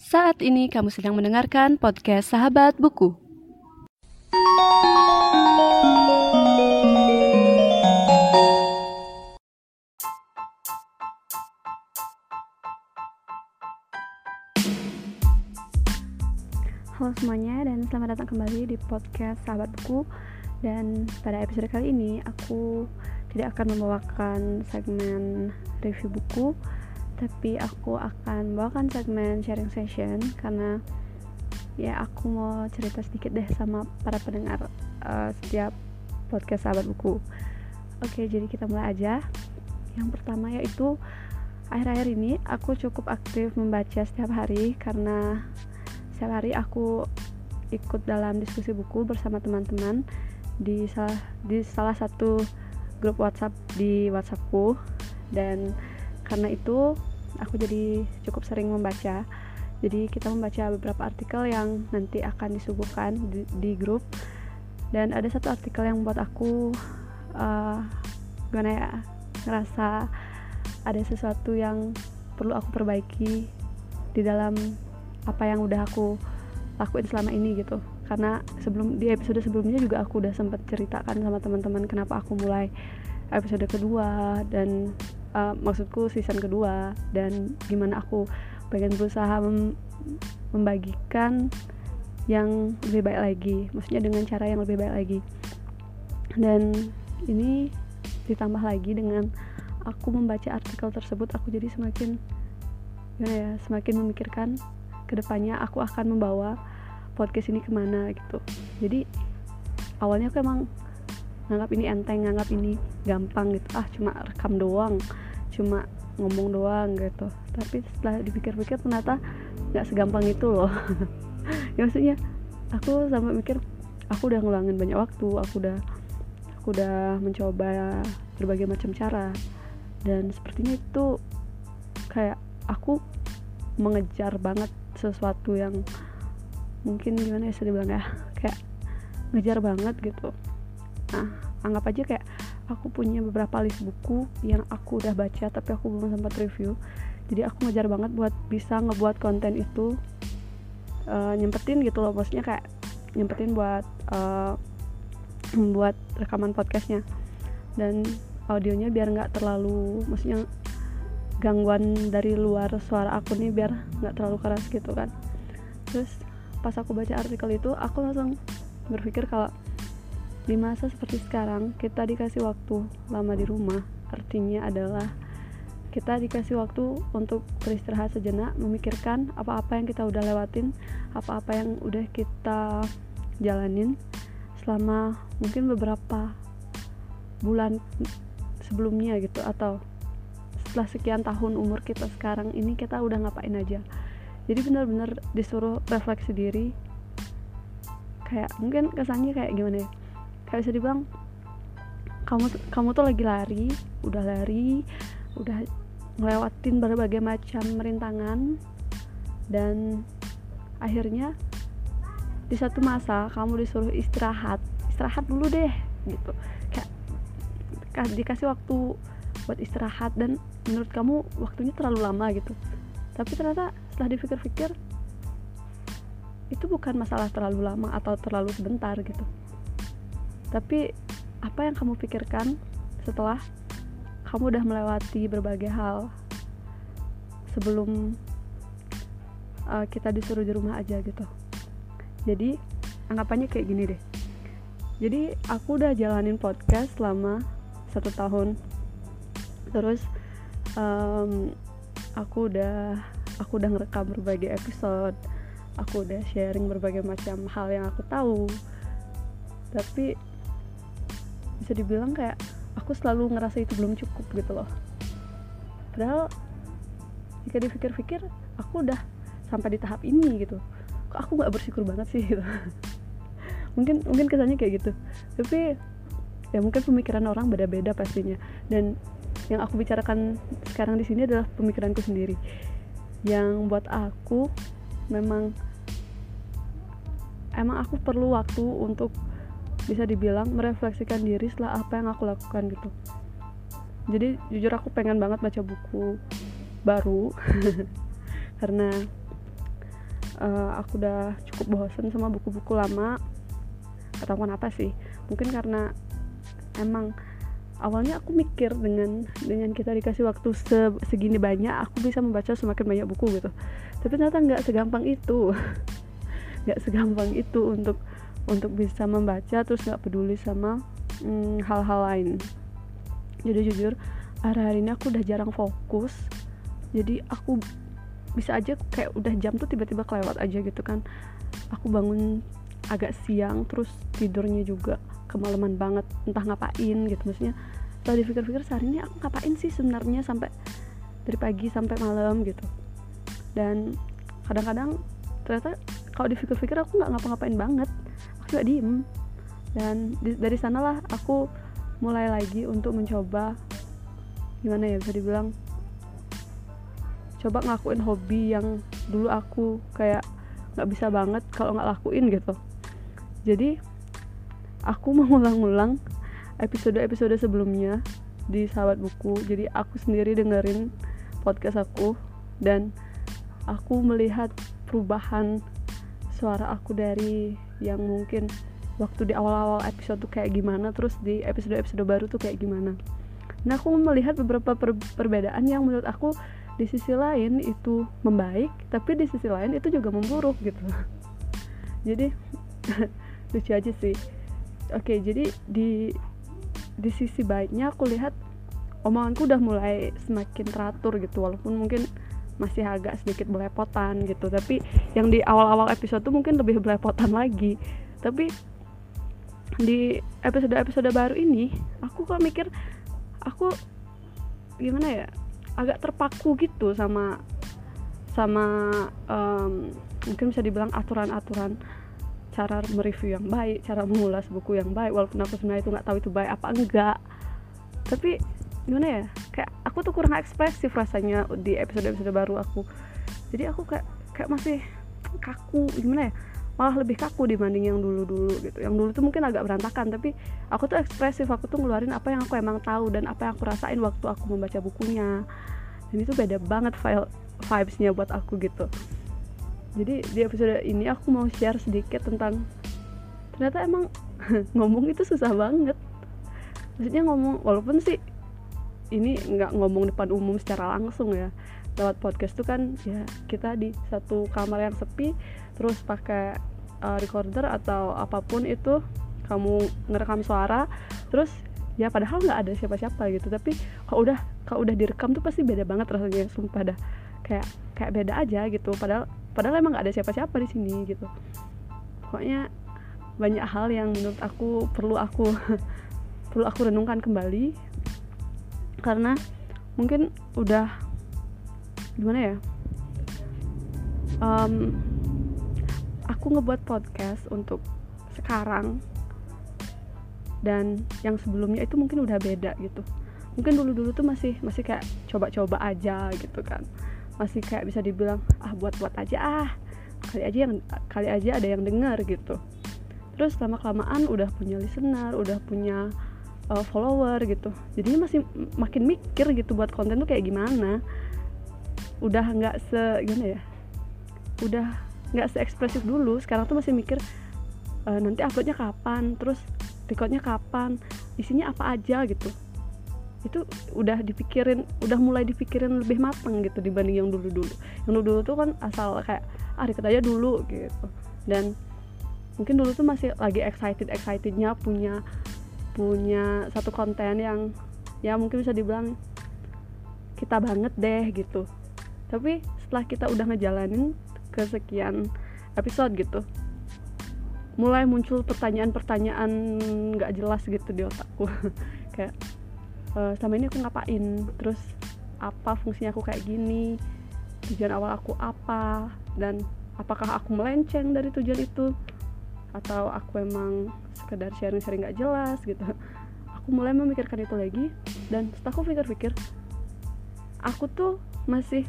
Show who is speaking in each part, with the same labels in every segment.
Speaker 1: Saat ini kamu sedang mendengarkan podcast Sahabat Buku. Halo semuanya dan selamat datang kembali di podcast Sahabat Buku dan pada episode kali ini aku tidak akan membawakan segmen review buku tapi aku akan membawakan segmen sharing session karena ya aku mau cerita sedikit deh sama para pendengar uh, setiap podcast sahabat buku. Oke jadi kita mulai aja. Yang pertama yaitu akhir-akhir ini aku cukup aktif membaca setiap hari karena setiap hari aku ikut dalam diskusi buku bersama teman-teman di salah di salah satu grup WhatsApp di WhatsAppku. Dan karena itu aku jadi cukup sering membaca. Jadi kita membaca beberapa artikel yang nanti akan disuguhkan di, di grup. Dan ada satu artikel yang buat aku uh, gimana ya ngerasa ada sesuatu yang perlu aku perbaiki di dalam apa yang udah aku lakuin selama ini gitu. Karena sebelum di episode sebelumnya juga aku udah sempat ceritakan sama teman-teman kenapa aku mulai episode kedua dan uh, maksudku season kedua. Dan gimana aku pengen berusaha mem membagikan yang lebih baik lagi. Maksudnya dengan cara yang lebih baik lagi. Dan ini ditambah lagi dengan aku membaca artikel tersebut aku jadi semakin gimana ya semakin memikirkan ke depannya aku akan membawa podcast ini ke mana gitu. Jadi awalnya aku emang nganggap ini enteng nganggap ini gampang gitu. Ah cuma rekam doang cuma ngomong doang gitu. Tapi setelah dipikir-pikir ternyata nggak segampang itu loh. Ya maksudnya aku sampai mikir aku udah ngeluangin banyak waktu aku udah aku udah mencoba berbagai macam cara. Dan sepertinya itu kayak aku mengejar banget sesuatu yang mungkin gimana ya saya bilang ya kayak ngejar banget gitu nah anggap aja kayak aku punya beberapa list buku yang aku udah baca tapi aku belum sempat review. Jadi aku ngejar banget buat bisa ngebuat konten itu uh, nyempetin gitu loh. Maksudnya kayak nyempetin buat uh, membuat rekaman podcastnya. Dan audionya biar nggak terlalu maksudnya gangguan dari luar suara aku nih biar nggak terlalu keras gitu kan. Terus pas aku baca artikel itu aku langsung berpikir kalau di masa seperti sekarang kita dikasih waktu lama di rumah. Artinya adalah kita dikasih waktu untuk beristirahat sejenak memikirkan apa-apa yang kita udah lewatin apa-apa yang udah kita jalanin selama mungkin beberapa bulan sebelumnya gitu atau setelah sekian tahun umur kita sekarang ini kita udah ngapain aja. Jadi benar-benar disuruh refleksi diri kayak mungkin kesannya kayak gimana ya kayak bisa dibilang kamu kamu tuh lagi lari udah lari udah ngelewatin berbagai macam merintangan dan akhirnya di satu masa kamu disuruh istirahat istirahat dulu deh gitu. Kayak dikasih waktu buat istirahat dan menurut kamu waktunya terlalu lama gitu. Tapi ternyata setelah dipikir-pikir itu bukan masalah terlalu lama atau terlalu sebentar gitu tapi apa yang kamu pikirkan setelah kamu udah melewati berbagai hal sebelum uh, kita disuruh di rumah aja gitu? Jadi anggapannya kayak gini deh. Jadi aku udah jalanin podcast selama satu tahun. Terus um, aku udah aku udah ngerekam berbagai episode. Aku udah sharing berbagai macam hal yang aku tahu. Tapi bisa dibilang kayak aku selalu ngerasa itu belum cukup gitu loh. Padahal jika dipikir-pikir aku udah sampai di tahap ini gitu. Kok aku nggak bersyukur banget sih gitu? Mungkin mungkin kesannya kayak gitu. Tapi ya mungkin pemikiran orang beda-beda pastinya. Dan yang aku bicarakan sekarang di sini adalah pemikiranku sendiri. Yang buat aku memang emang aku perlu waktu untuk bisa dibilang merefleksikan diri setelah apa yang aku lakukan gitu. Jadi jujur aku pengen banget baca buku baru karena uh, aku udah cukup bosan sama buku-buku lama. Atau kenapa sih? Mungkin karena emang awalnya aku mikir dengan dengan kita dikasih waktu se, segini banyak aku bisa membaca semakin banyak buku gitu. Tapi ternyata nggak segampang itu. Nggak segampang itu untuk untuk bisa membaca terus nggak peduli sama hmm, hal-hal hmm, lain. Jadi jujur hari-hari ini aku udah jarang fokus. Jadi aku bisa aja kayak udah jam tuh tiba-tiba kelewat aja gitu kan. Aku bangun agak siang terus tidurnya juga kemalaman banget entah ngapain gitu. Maksudnya setelah dipikir-pikir sehari ini aku ngapain sih sebenarnya sampai dari pagi sampai malam gitu. Dan kadang-kadang ternyata kalau dipikir-pikir aku nggak ngapa-ngapain banget juga diem. Dan di, dari sanalah aku mulai lagi untuk mencoba gimana ya bisa dibilang coba ngelakuin hobi yang dulu aku kayak nggak bisa banget kalau nggak lakuin gitu. Jadi aku mengulang-ulang episode-episode sebelumnya di sahabat buku. Jadi aku sendiri dengerin podcast aku dan aku melihat perubahan suara aku dari yang mungkin waktu di awal-awal episode tuh kayak gimana terus di episode-episode baru tuh kayak gimana. Nah aku melihat beberapa per perbedaan yang menurut aku di sisi lain itu membaik tapi di sisi lain itu juga memburuk gitu. Jadi lucu aja sih. Oke jadi di di sisi baiknya aku lihat omonganku udah mulai semakin teratur gitu walaupun mungkin masih agak sedikit belepotan gitu. Tapi yang di awal-awal episode tuh mungkin lebih belepotan lagi. Tapi di episode-episode baru ini aku kok mikir aku gimana ya agak terpaku gitu sama sama um, mungkin bisa dibilang aturan-aturan cara mereview yang baik cara mengulas buku yang baik walaupun aku sebenarnya itu nggak tahu itu baik apa enggak. Tapi gimana ya kayak aku tuh kurang ekspresif rasanya di episode episode baru aku. Jadi aku kayak kayak masih kaku gimana ya malah lebih kaku dibanding yang dulu dulu gitu. Yang dulu tuh mungkin agak berantakan tapi aku tuh ekspresif aku tuh ngeluarin apa yang aku emang tahu dan apa yang aku rasain waktu aku membaca bukunya. Dan itu beda banget file vibesnya buat aku gitu. Jadi di episode ini aku mau share sedikit tentang ternyata emang ngomong itu susah banget. Maksudnya ngomong walaupun sih ini nggak ngomong depan umum secara langsung ya. Lewat podcast tuh kan ya kita di satu kamar yang sepi terus pakai uh, recorder atau apa pun itu kamu ngerekam suara terus ya padahal nggak ada siapa-siapa gitu. Tapi kalau udah kalau udah direkam tuh pasti beda banget rasanya sumpah dah. Kayak kayak beda aja gitu. Padahal padahal emang gak ada siapa-siapa di sini gitu. Pokoknya banyak hal yang menurut aku perlu aku perlu aku renungkan kembali karena mungkin udah gimana ya? Um, aku ngebuat podcast untuk sekarang dan yang sebelumnya itu mungkin udah beda gitu. Mungkin dulu dulu tuh masih masih kayak coba-coba aja gitu kan. Masih kayak bisa dibilang ah buat-buat aja ah kali aja yang kali aja ada yang dengar gitu. Terus lama kelamaan udah punya listener udah punya uh, follower gitu. Jadi masih makin mikir gitu buat konten tuh kayak gimana. Udah nggak se gimana ya udah nggak se ekspresif dulu. Sekarang tuh masih mikir uh, nanti uploadnya kapan terus recordnya kapan isinya apa aja gitu. Itu udah dipikirin udah mulai dipikirin lebih matang gitu dibanding yang dulu dulu yang dulu dulu tuh kan asal kayak ah deket aja dulu gitu. Dan mungkin dulu tuh masih lagi excited excitednya punya punya satu konten yang ya mungkin bisa dibilang kita banget deh gitu. Tapi setelah kita udah ngejalanin kesekian episode gitu mulai muncul pertanyaan-pertanyaan nggak jelas gitu di otakku. Kayak uh, selama ini aku ngapain? Terus apa fungsinya aku kayak gini? Tujuan awal aku apa? Dan apakah aku melenceng dari tujuan itu atau aku emang sekedar sharing-sharing gak jelas gitu. Aku mulai memikirkan itu lagi dan setelah aku pikir-pikir aku tuh masih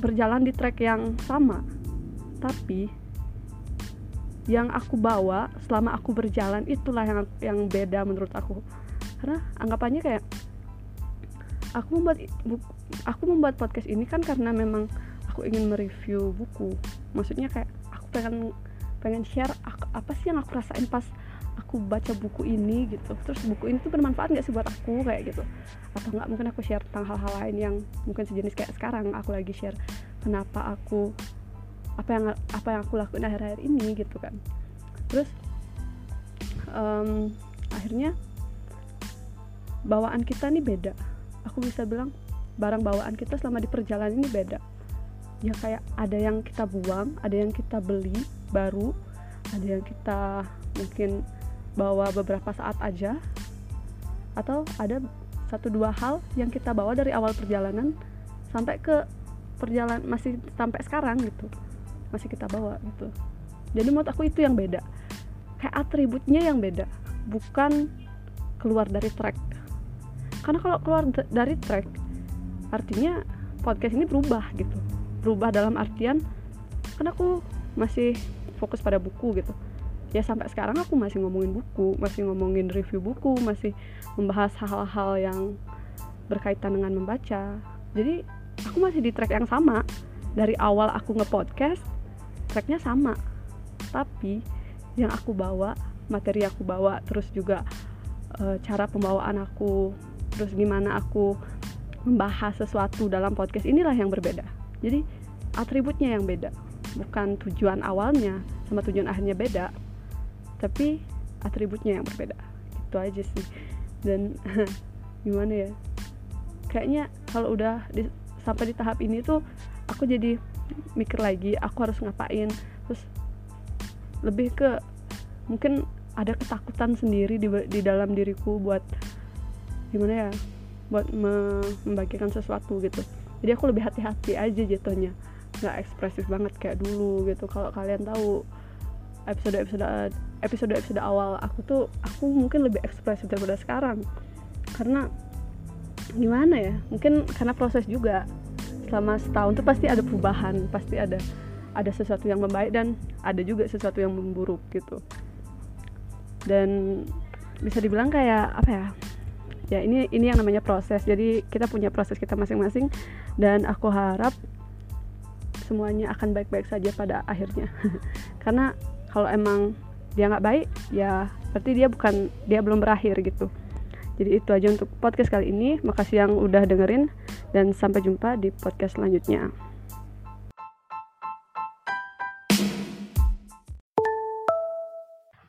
Speaker 1: berjalan di track yang sama. Tapi yang aku bawa selama aku berjalan itulah yang yang beda menurut aku. Karena anggapannya kayak aku membuat aku membuat podcast ini kan karena memang aku ingin mereview buku. Maksudnya kayak aku pengen pengen share apa sih yang aku rasain pas aku baca buku ini gitu. Terus buku ini tuh bermanfaat nggak sih buat aku? Kayak gitu. Atau nggak? Mungkin aku share tentang hal-hal lain yang mungkin sejenis kayak sekarang aku lagi share kenapa aku apa yang apa yang aku lakuin akhir-akhir ini gitu kan. Terus um, akhirnya bawaan kita nih beda. Aku bisa bilang barang bawaan kita selama di perjalanan ini beda ya kayak ada yang kita buang ada yang kita beli baru ada yang kita mungkin bawa beberapa saat aja atau ada satu dua hal yang kita bawa dari awal perjalanan sampai ke perjalanan masih sampai sekarang gitu masih kita bawa gitu. Jadi menurut aku itu yang beda. Kayak atributnya yang beda bukan keluar dari track. Karena kalau keluar dari track artinya podcast ini berubah gitu berubah dalam artian karena aku masih fokus pada buku gitu. Ya sampai sekarang aku masih ngomongin buku masih ngomongin review buku masih membahas hal-hal yang berkaitan dengan membaca. Jadi aku masih di track yang sama. Dari awal aku nge-podcast tracknya sama. Tapi yang aku bawa materi aku bawa terus juga e, cara pembawaan aku terus gimana aku membahas sesuatu dalam podcast inilah yang berbeda jadi atributnya yang beda. Bukan tujuan awalnya sama tujuan akhirnya beda tapi atributnya yang berbeda. Itu aja sih. Dan gimana ya? Kayaknya kalau udah di, sampai di tahap ini tuh aku jadi mikir lagi aku harus ngapain? Terus lebih ke mungkin ada ketakutan sendiri di, di dalam diriku buat gimana ya? Buat membagikan sesuatu gitu jadi aku lebih hati-hati aja jatuhnya. Nggak ekspresif banget kayak dulu gitu. Kalau kalian tahu episode episode episode episode awal aku tuh aku mungkin lebih ekspresif daripada sekarang. Karena gimana ya? Mungkin karena proses juga. Selama setahun tuh pasti ada perubahan pasti ada ada sesuatu yang membaik dan ada juga sesuatu yang memburuk gitu. Dan bisa dibilang kayak apa ya ya ini ini yang namanya proses. Jadi kita punya proses kita masing-masing dan aku harap semuanya akan baik-baik saja pada akhirnya. Karena kalau emang dia nggak baik ya berarti dia bukan dia belum berakhir gitu. Jadi itu aja untuk podcast kali ini. Makasih yang udah dengerin dan sampai jumpa di podcast selanjutnya